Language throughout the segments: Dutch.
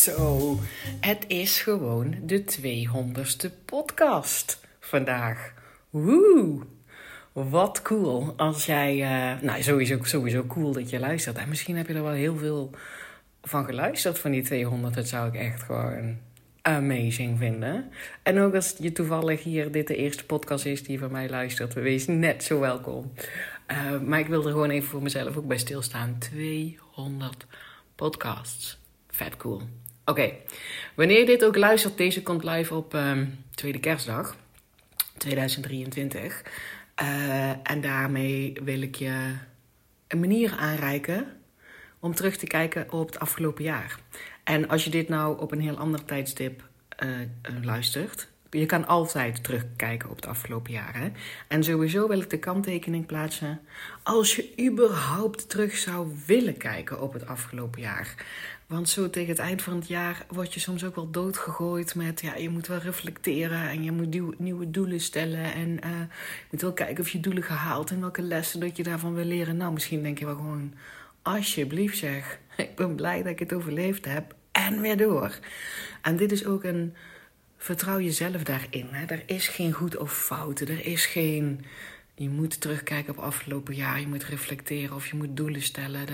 Zo, het is gewoon de 200ste podcast vandaag. Woe! Wat cool als jij. Uh, nou, sowieso, sowieso cool dat je luistert. En misschien heb je er wel heel veel van geluisterd van die 200. Dat zou ik echt gewoon amazing vinden. En ook als je toevallig hier dit de eerste podcast is die van mij luistert, wees net zo welkom. Uh, maar ik wil er gewoon even voor mezelf ook bij stilstaan. 200 podcasts. Vet cool. Oké, wanneer je dit ook luistert, deze komt live op um, tweede kerstdag 2023. Uh, en daarmee wil ik je een manier aanreiken om terug te kijken op het afgelopen jaar. En als je dit nou op een heel ander tijdstip uh, luistert, je kan altijd terugkijken op het afgelopen jaar. Hè? En sowieso wil ik de kanttekening plaatsen. Als je überhaupt terug zou willen kijken op het afgelopen jaar. Want zo tegen het eind van het jaar word je soms ook wel doodgegooid met... ja, je moet wel reflecteren en je moet nieuwe doelen stellen... en uh, je moet wel kijken of je doelen gehaald en welke lessen dat je daarvan wil leren. Nou, misschien denk je wel gewoon... alsjeblieft zeg, ik ben blij dat ik het overleefd heb en weer door. En dit is ook een... vertrouw jezelf daarin. Hè? Er is geen goed of fout, er is geen... Je moet terugkijken op afgelopen jaar, je moet reflecteren of je moet doelen stellen.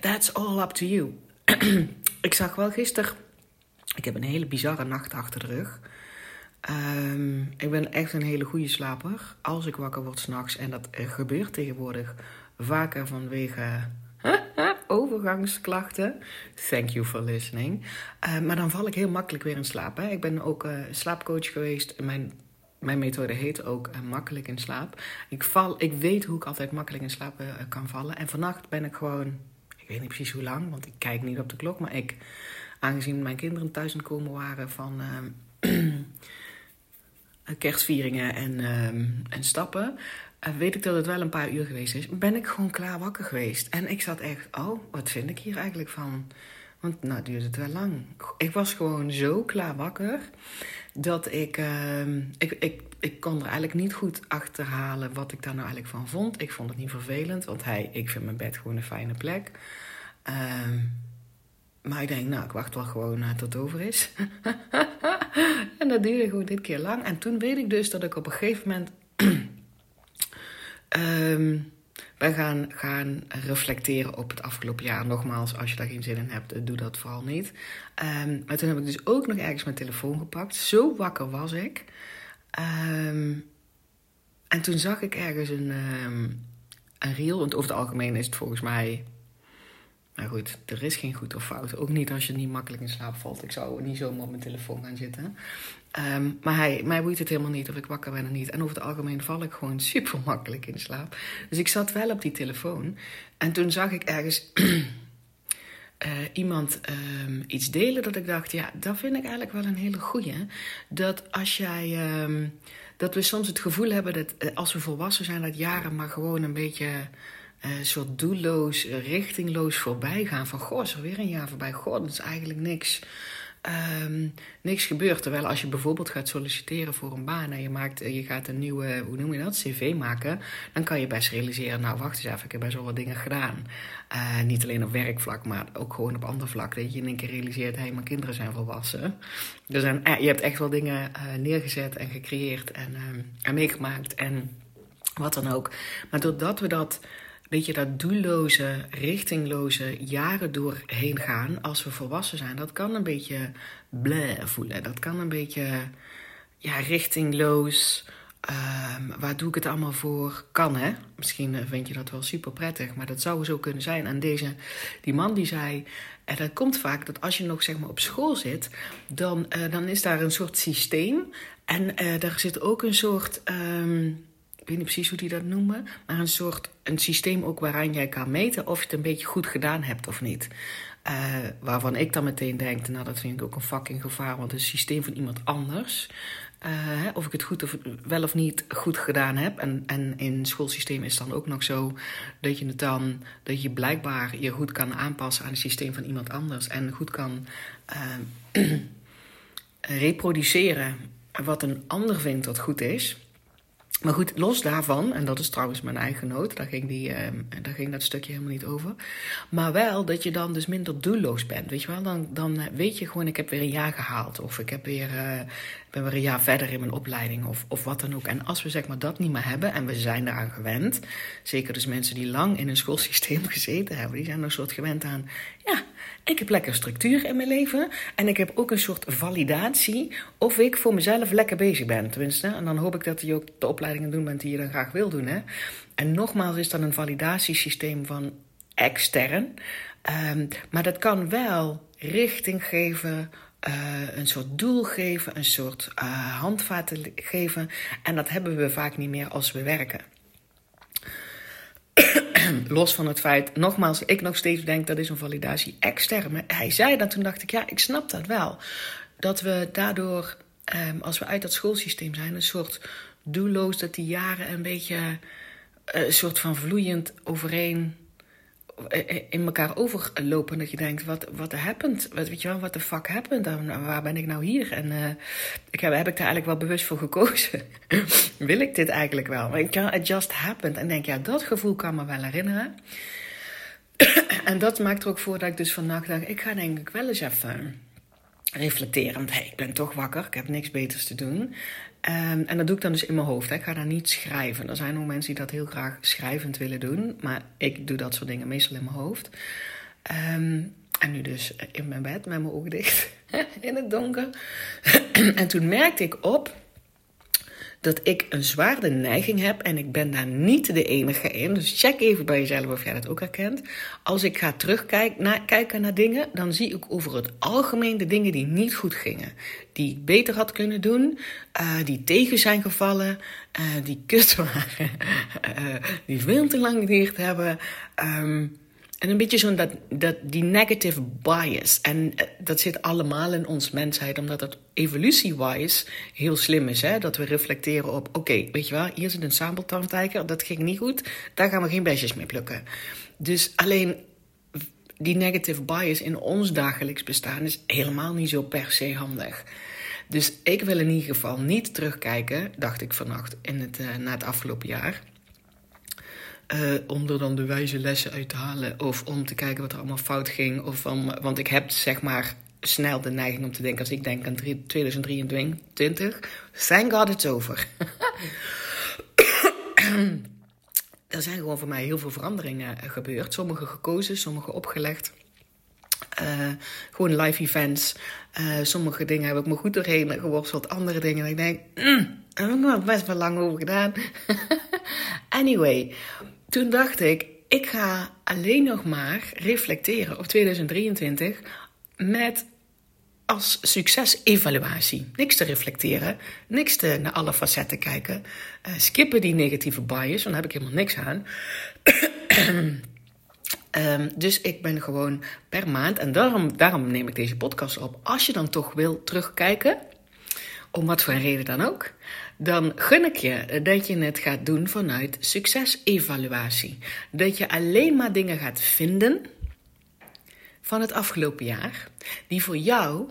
That's all up to you. ik zag wel gisteren. Ik heb een hele bizarre nacht achter de rug. Um, ik ben echt een hele goede slaper. Als ik wakker word s'nachts, en dat gebeurt tegenwoordig vaker vanwege overgangsklachten. Thank you for listening. Uh, maar dan val ik heel makkelijk weer in slaap. Hè. Ik ben ook uh, slaapcoach geweest. Mijn, mijn methode heet ook makkelijk in slaap. Ik, val, ik weet hoe ik altijd makkelijk in slaap kan vallen. En vannacht ben ik gewoon weet niet precies hoe lang, want ik kijk niet op de klok. Maar ik, aangezien mijn kinderen thuis gekomen waren van uh, kerstvieringen en, uh, en stappen, uh, weet ik dat het wel een paar uur geweest is. Ben ik gewoon klaar wakker geweest. En ik zat echt, oh, wat vind ik hier eigenlijk van? Want nou duurde het wel lang. Ik was gewoon zo klaar wakker dat ik, ehm, ik, ik, ik kon er eigenlijk niet goed achterhalen wat ik daar nou eigenlijk van vond. Ik vond het niet vervelend, want hij, ik vind mijn bed gewoon een fijne plek. Ehm, maar ik denk, nou, ik wacht wel gewoon uh, tot het over is. en dat duurde gewoon dit keer lang. En toen weet ik dus dat ik op een gegeven moment... um, wij gaan, gaan reflecteren op het afgelopen jaar. Nogmaals, als je daar geen zin in hebt, doe dat vooral niet. Um, maar toen heb ik dus ook nog ergens mijn telefoon gepakt. Zo wakker was ik. En toen zag ik ergens een, een reel. Want over het algemeen is het volgens mij maar goed, er is geen goed of fout. Ook niet als je niet makkelijk in slaap valt. Ik zou niet zomaar op mijn telefoon gaan zitten. Um, maar hij, mij boeit het helemaal niet of ik wakker ben of niet. En over het algemeen val ik gewoon super makkelijk in slaap. Dus ik zat wel op die telefoon. En toen zag ik ergens uh, iemand um, iets delen dat ik dacht... ja, dat vind ik eigenlijk wel een hele goeie. Dat als jij... Um, dat we soms het gevoel hebben dat eh, als we volwassen zijn... dat jaren maar gewoon een beetje een uh, soort doelloos, richtingloos voorbij gaan. Van, goh, is er weer een jaar voorbij? Goh, dat is eigenlijk niks. Um, niks gebeurt. Terwijl als je bijvoorbeeld gaat solliciteren voor een baan en je, maakt, je gaat een nieuwe, hoe noem je dat, cv maken, dan kan je best realiseren, nou wacht eens even, ik heb best wel wat dingen gedaan. Uh, niet alleen op werkvlak, maar ook gewoon op ander vlak. Dat je in één keer realiseert, hé, hey, mijn kinderen zijn volwassen. Dus uh, je hebt echt wel dingen neergezet en gecreëerd en, en meegemaakt en wat dan ook. Maar doordat we dat weet je, dat doelloze, richtingloze jaren doorheen gaan als we volwassen zijn, dat kan een beetje bleh voelen. Dat kan een beetje ja, richtingloos. Um, waar doe ik het allemaal voor? Kan hè? Misschien eh, vind je dat wel super prettig, maar dat zou zo kunnen zijn. En deze, die man die zei, en dat komt vaak dat als je nog zeg maar op school zit, dan, uh, dan is daar een soort systeem. En uh, daar zit ook een soort. Um, ik weet niet precies hoe die dat noemen, maar een soort een systeem ook waaraan jij kan meten of je het een beetje goed gedaan hebt of niet. Uh, waarvan ik dan meteen denk, nou dat vind ik ook een fucking gevaar, want het een systeem van iemand anders. Uh, of ik het goed of wel of niet goed gedaan heb. En, en in het schoolsysteem is het dan ook nog zo dat je het dan, dat je blijkbaar je goed kan aanpassen aan het systeem van iemand anders. En goed kan uh, reproduceren wat een ander vindt dat goed is. Maar goed, los daarvan, en dat is trouwens mijn eigen noot, daar ging, die, uh, daar ging dat stukje helemaal niet over. Maar wel dat je dan dus minder doelloos bent. Weet je wel, dan, dan weet je gewoon, ik heb weer een jaar gehaald. Of ik heb weer, uh, ben weer een jaar verder in mijn opleiding. Of, of wat dan ook. En als we zeg maar dat niet meer hebben, en we zijn daaraan gewend. Zeker dus mensen die lang in een schoolsysteem gezeten hebben, die zijn er een soort gewend aan. Ja, ik heb lekker structuur in mijn leven. En ik heb ook een soort validatie of ik voor mezelf lekker bezig ben. Tenminste, en dan hoop ik dat je ook de opleidingen doen bent die je dan graag wil doen. Hè? En nogmaals is dat een validatiesysteem van extern. Um, maar dat kan wel richting geven, uh, een soort doel geven, een soort uh, handvaten geven. En dat hebben we vaak niet meer als we werken. los van het feit, nogmaals, ik nog steeds denk dat is een validatie extern. Maar hij zei dat, toen dacht ik, ja, ik snap dat wel. Dat we daardoor, um, als we uit dat schoolsysteem zijn, een soort doelloos dat die jaren een beetje uh, een soort van vloeiend overeen eh, eh, in elkaar overlopen. Dat je denkt, wat, wat happened? Wat, weet je wel, wat de fuck happened? En waar ben ik nou hier? En uh, ik heb, heb ik daar eigenlijk wel bewust voor gekozen? Wil ik dit eigenlijk wel? Maar it just happened. En denk, ja, dat gevoel kan me wel herinneren. en dat maakt er ook voor dat ik dus vannacht dacht, ik ga denk ik wel eens even reflecteren. Want hey, ik ben toch wakker, ik heb niks beters te doen. Um, en dat doe ik dan dus in mijn hoofd. Hè. Ik ga daar niet schrijven. Er zijn ook mensen die dat heel graag schrijvend willen doen. Maar ik doe dat soort dingen meestal in mijn hoofd. Um, en nu dus in mijn bed met mijn ogen dicht. in het donker. en toen merkte ik op dat ik een zwaarde neiging heb en ik ben daar niet de enige in. Dus check even bij jezelf of jij dat ook herkent. Als ik ga terugkijken naar, dingen, dan zie ik over het algemeen de dingen die niet goed gingen. Die ik beter had kunnen doen, uh, die tegen zijn gevallen, uh, die kut waren, uh, die veel te lang geduurd hebben. Um, en een beetje zo'n dat, dat, die negative bias. En eh, dat zit allemaal in ons mensheid, omdat het evolutie-wise heel slim is. Hè? Dat we reflecteren op: oké, weet je wel, hier zit een sabeltandtijger, dat ging niet goed, daar gaan we geen besjes mee plukken. Dus alleen die negative bias in ons dagelijks bestaan is helemaal niet zo per se handig. Dus ik wil in ieder geval niet terugkijken, dacht ik vannacht, in het, uh, na het afgelopen jaar. Uh, om er dan de wijze lessen uit te halen. Of om te kijken wat er allemaal fout ging. Of want ik heb zeg maar snel de neiging om te denken... als ik denk aan 2023, thank God it's over. er zijn gewoon voor mij heel veel veranderingen gebeurd. Sommige gekozen, sommige opgelegd. Uh, gewoon live events. Sommige dingen heb ik me goed doorheen geworsteld. Andere dingen, ik denk, mm, heb ik nog best wel lang over gedaan. anyway, toen dacht ik, ik ga alleen nog maar reflecteren op 2023 met als succesevaluatie. Niks te reflecteren, niks te naar alle facetten kijken. Uh, skippen die negatieve bias, want daar heb ik helemaal niks aan. um, dus ik ben gewoon per maand, en daarom, daarom neem ik deze podcast op. Als je dan toch wil terugkijken, om wat voor een reden dan ook, dan gun ik je dat je het gaat doen vanuit succesevaluatie. Dat je alleen maar dingen gaat vinden van het afgelopen jaar die voor jou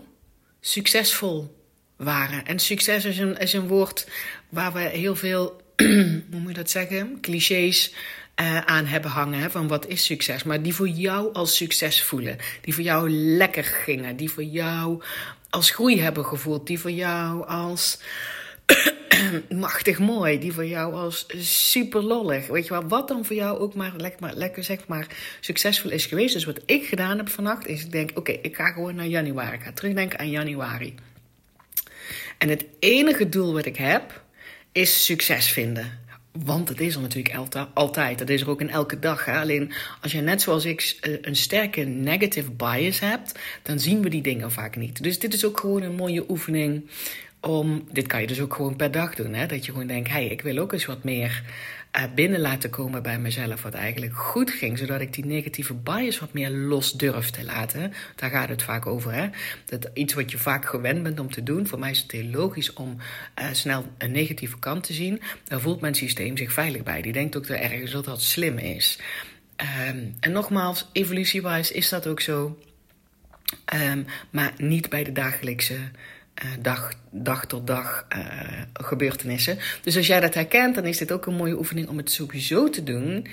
succesvol waren. En succes is een, is een woord waar we heel veel, hoe moet je dat zeggen, clichés uh, aan hebben hangen. Hè, van wat is succes? Maar die voor jou als succes voelen. Die voor jou lekker gingen. Die voor jou als groei hebben gevoeld. Die voor jou als machtig mooi. Die voor jou als super lollig. Weet je wel, wat dan voor jou ook maar lekker, lekker zeg maar succesvol is geweest. Dus wat ik gedaan heb vannacht is ik denk, oké, ik ga gewoon naar januari. Ik ga terugdenken aan januari. En het enige doel wat ik heb is succes vinden. Want het is er natuurlijk altijd. Dat is er ook in elke dag. Alleen als je net zoals ik eh, een sterke negative bias hebt, dan zien we die dingen vaak niet. Dus dit is ook gewoon een mooie oefening om. Dit kan je dus ook gewoon per dag doen. Hè? Dat je gewoon denkt: hey, ik wil ook eens wat meer uh, binnen laten komen bij mezelf. Wat eigenlijk goed ging. Zodat ik die negatieve bias wat meer los durf te laten. Daar gaat het vaak over. Hè? Dat iets wat je vaak gewend bent om te doen. Voor mij is het heel logisch om uh, snel een negatieve kant te zien. Daar voelt mijn systeem zich veilig bij. Die denkt ook dat ergens dat dat slim is. Um, en nogmaals, evolutie-wise is dat ook zo. Um, maar niet bij de dagelijkse dag, dag tot dag gebeurtenissen. Dus als jij dat herkent, dan is dit ook een mooie oefening om het sowieso te doen.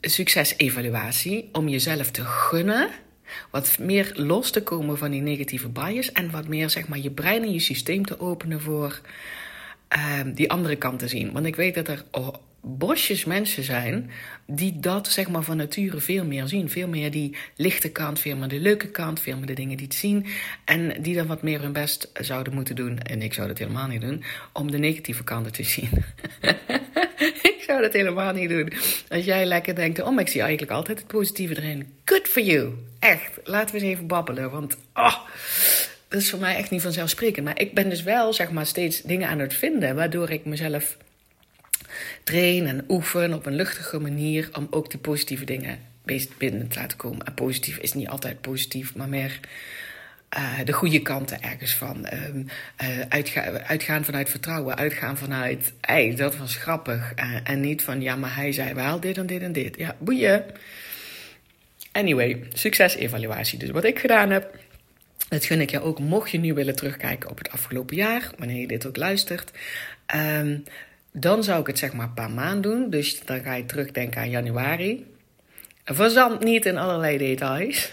Succesevaluatie, om jezelf te gunnen wat meer los te komen van die negatieve bias en wat meer zeg maar, je brein en je systeem te openen voor uh, die andere kant te zien. Want ik weet dat er oh, bosjes mensen zijn die dat zeg maar van nature veel meer zien. Veel meer die lichte kant, veel meer de leuke kant, veel meer de dingen die het zien. En die dan wat meer hun best zouden moeten doen, en ik zou dat helemaal niet doen, om de negatieve kanten te zien. ik zou dat helemaal niet doen. Als jij lekker denkt, oh, maar ik zie eigenlijk altijd het positieve erin. Good for you. Echt. Laten we eens even babbelen, want oh, dat is voor mij echt niet vanzelfsprekend. Maar ik ben dus wel, zeg maar, steeds dingen aan het vinden, waardoor ik mezelf train en oefen op een luchtige manier om ook die positieve dingen binnen te laten komen. En positief is niet altijd positief, maar meer uh, de goede kanten ergens van. Uh, uitga uitgaan vanuit vertrouwen, uitgaan vanuit, hey, dat was grappig. Uh, en niet van, ja, maar hij zei wel dit en dit en dit. Ja, boeien. Anyway, succesevaluatie. Dus wat ik gedaan heb, dat gun ik je ook, mocht je nu willen terugkijken op het afgelopen jaar, wanneer je dit ook luistert. Um, dan zou ik het zeg maar per maand doen. Dus dan ga je terugdenken aan januari. Verzand niet in allerlei details.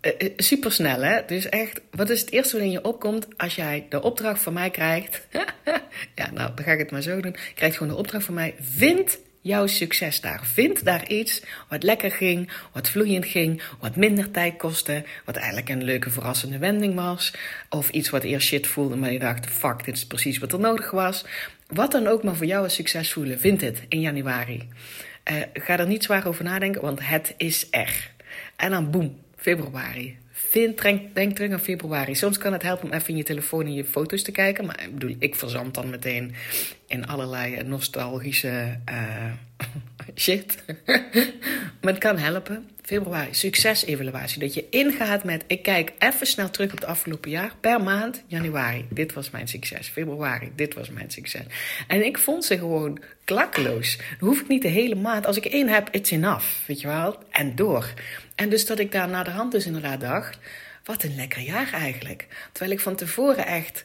Eh, eh, Super snel, hè? Dus echt, wat is het eerste wat in je opkomt als jij de opdracht van mij krijgt? ja, nou, dan ga ik het maar zo doen. Krijgt gewoon de opdracht van mij. Vind jouw succes daar. Vind daar iets wat lekker ging, wat vloeiend ging, wat minder tijd kostte, wat eigenlijk een leuke verrassende wending was. Of iets wat eerst shit voelde, maar je dacht, fuck, dit is precies wat er nodig was. Wat dan ook maar voor jou een succes voelen, vind het in januari. Uh, ga er niet zwaar over nadenken, want het is er. En dan boem, februari. Denk, denk terug aan februari. Soms kan het helpen om even in je telefoon in je foto's te kijken. Maar ik bedoel, ik verzand dan meteen in allerlei nostalgische uh, shit. maar het kan helpen. Februari, succesevaluatie. Dat je ingaat met, ik kijk even snel terug op het afgelopen jaar. Per maand, januari, dit was mijn succes. Februari, dit was mijn succes. En ik vond ze gewoon klakkeloos. Dan hoef ik niet de hele maand. Als ik één heb, it's enough, weet je wel. En door. En dus dat ik daar na de hand dus inderdaad dacht, wat een lekker jaar eigenlijk. Terwijl ik van tevoren echt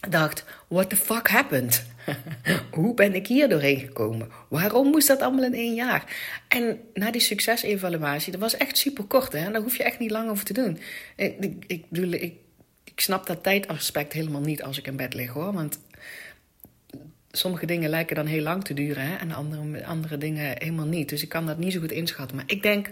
dacht, what the fuck happened? Hoe ben ik hier doorheen gekomen? Waarom moest dat allemaal in één jaar? En na die succesevaluatie, dat was echt super kort, hè? Daar hoef je echt niet lang over te doen. Ik, ik, ik ik, ik snap dat tijdaspect helemaal niet als ik in bed lig, hoor. Want sommige dingen lijken dan heel lang te duren, hè? En andere, andere dingen helemaal niet. Dus ik kan dat niet zo goed inschatten. Maar ik denk,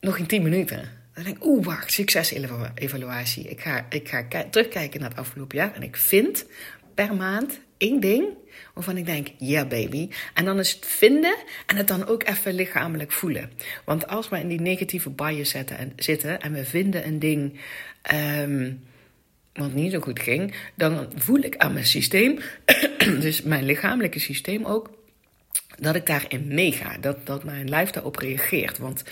nog in tien minuten dan denk ik, oeh, wacht, succesevaluatie. Ik ga, ik ga terugkijken naar het afgelopen jaar en ik vind per maand één ding waarvan ik denk, yeah, baby. En dan is het vinden en het dan ook even lichamelijk voelen. Want als we in die negatieve bias en, zitten en we vinden een ding um, wat niet zo goed ging, dan voel ik aan mijn systeem, dus mijn lichamelijke systeem ook, dat ik daarin meega. Dat, dat mijn lijf daarop reageert. Want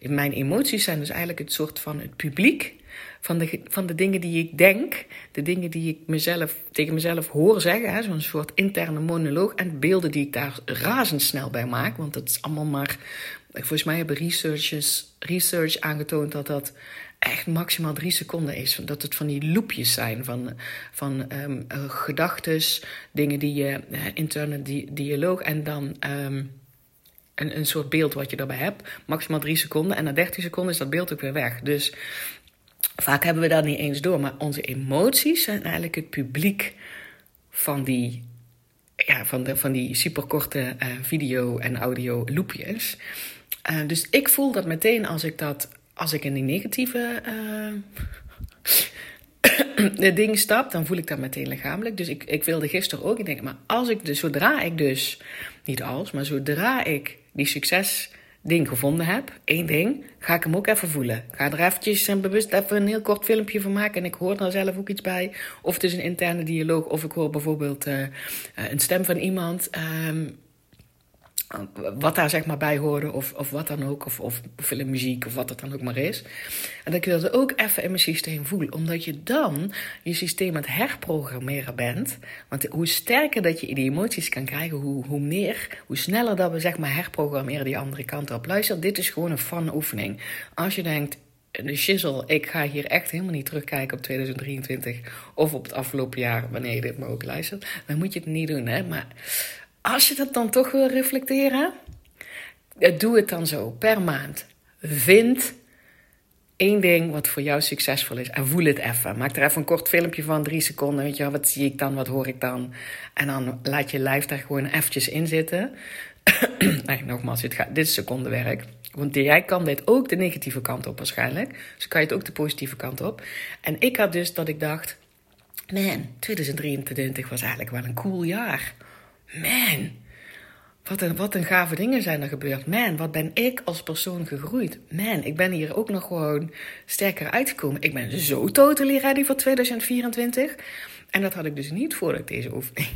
mijn emoties zijn dus eigenlijk het soort van het publiek van de, van de dingen die ik denk, de dingen die ik mezelf, tegen mezelf hoor zeggen, zo'n soort interne monoloog en beelden die ik daar razendsnel bij maak. Want dat is allemaal maar, volgens mij hebben researchers, research aangetoond dat dat echt maximaal drie seconden is. Dat het van die loopjes zijn van, van um, gedachtes, dingen die je, uh, interne di dialoog en dan um, een, een soort beeld wat je daarbij hebt. Maximaal drie seconden en na 30 seconden is dat beeld ook weer weg. Dus vaak hebben we dat niet eens door, maar onze emoties zijn eigenlijk het publiek van die, ja, van de, van die superkorte uh, video- en audio-loopjes. Uh, dus ik voel dat meteen als ik dat als ik in die negatieve uh, ding stap, dan voel ik dat meteen lichamelijk. Dus ik, ik wilde gisteren ook. Ik denk, maar als ik dus, zodra ik dus, niet als, maar zodra ik die succes ding gevonden heb, één ding, ga ik hem ook even voelen. Ga er eventjes en bewust even een heel kort filmpje van maken en ik hoor er zelf ook iets bij. Of het is een interne dialoog, of ik hoor bijvoorbeeld uh, een stem van iemand. Um, wat daar zeg maar bij hoorde, of, of wat dan ook, of, of filmmuziek, of wat het dan ook maar is. En dat ik dat ook even in mijn systeem voel, omdat je dan je systeem aan het herprogrammeren bent. Want hoe sterker dat je die emoties kan krijgen, hoe, hoe meer, hoe sneller dat we zeg maar herprogrammeren die andere kant op. Luister, dit is gewoon een fun oefening. Als je denkt, de shizzle, ik ga hier echt helemaal niet terugkijken op 2023 of op het afgelopen jaar, wanneer je dit maar ook luistert. Dan moet je het niet doen, hè. Maar als je dat dan toch wil reflecteren, doe het dan zo per maand. Vind één ding wat voor jou succesvol is en voel het even. Maak er even een kort filmpje van, drie seconden. Weet je wat zie ik dan, wat hoor ik dan? En dan laat je lijf daar gewoon eventjes in zitten. nogmaals, dit, gaat, dit is secondenwerk. Want jij kan dit ook de negatieve kant op waarschijnlijk. Dus kan je het ook de positieve kant op. En ik had dus dat ik dacht... Man, 2023 was eigenlijk wel een cool jaar. Man, wat een, wat een gave dingen zijn er gebeurd. Man, wat ben ik als persoon gegroeid. Man, ik ben hier ook nog gewoon sterker uitgekomen. Ik ben zo totally ready voor 2024. En dat had ik dus niet voordat ik deze oefening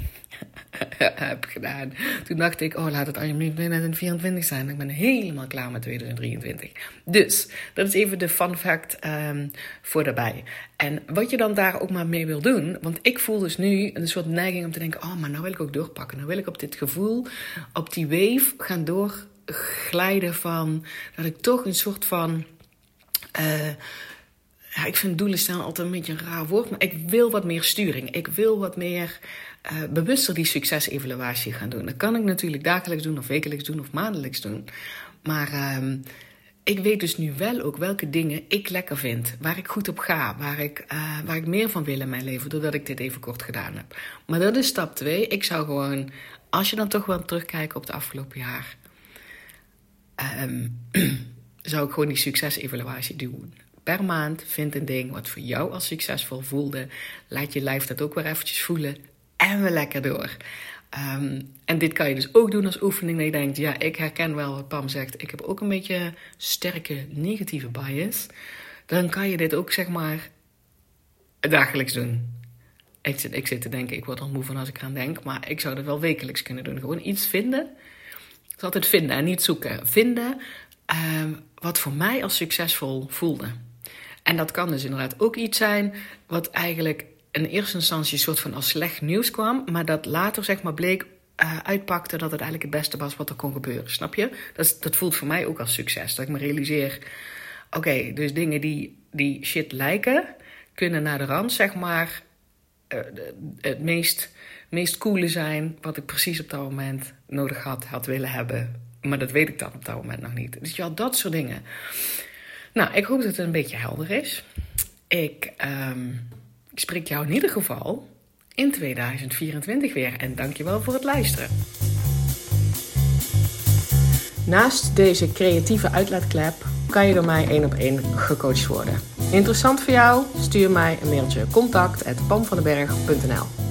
heb gedaan. Toen dacht ik, oh laat het alsjeblieft 2024 zijn. Ik ben helemaal klaar met 2023. Dus, dat is even de fun fact um, voor daarbij. En wat je dan daar ook maar mee wil doen. Want ik voel dus nu een soort neiging om te denken, oh maar nou wil ik ook doorpakken. Nou wil ik op dit gevoel, op die wave gaan doorglijden van... Dat ik toch een soort van... Uh, ja, ik vind doelen stellen altijd een beetje een raar woord, maar ik wil wat meer sturing. Ik wil wat meer uh, bewuster die succesevaluatie gaan doen. Dat kan ik natuurlijk dagelijks doen, of wekelijks doen, of maandelijks doen. Maar uh, ik weet dus nu wel ook welke dingen ik lekker vind, waar ik goed op ga, waar ik, uh, waar ik meer van wil in mijn leven, doordat ik dit even kort gedaan heb. Maar dat is stap 2. Ik zou gewoon, als je dan toch wel terugkijken op het afgelopen jaar, um, zou ik gewoon die succesevaluatie doen per maand. Vind een ding wat voor jou als succesvol voelde. Laat je lijf dat ook weer eventjes voelen. En we lekker door. Um, en dit kan je dus ook doen als oefening. Dat je denkt, ja, ik herken wel wat Pam zegt. Ik heb ook een beetje sterke negatieve bias. Dan kan je dit ook, zeg maar, dagelijks doen. Ik zit, ik zit te denken, ik word al moe van als ik aan denk. Maar ik zou dat wel wekelijks kunnen doen. Gewoon iets vinden. Het is altijd vinden en niet zoeken. Vinden um, wat voor mij als succesvol voelde. En dat kan dus inderdaad ook iets zijn wat eigenlijk in eerste instantie een soort van als slecht nieuws kwam, maar dat later zeg maar bleek uh, uitpakte dat het eigenlijk het beste was wat er kon gebeuren. Snap je? Dat, dat voelt voor mij ook als succes. Dat ik me realiseer, oké, dus dingen die, die shit lijken, kunnen naar de rand zeg maar uh, het meest, meest coole zijn wat ik precies op dat moment nodig had, had willen hebben. Maar dat weet ik dan op dat moment nog niet. Dus ja, dat soort dingen. Nou, ik hoop dat het een beetje helder is. Ik, um, ik spreek jou in ieder geval in 2024 weer. En dankjewel voor het luisteren. Naast deze creatieve uitlaatklep kan je door mij één op één gecoacht worden. Interessant voor jou? Stuur mij een mailtje contact@pamvandenberg.nl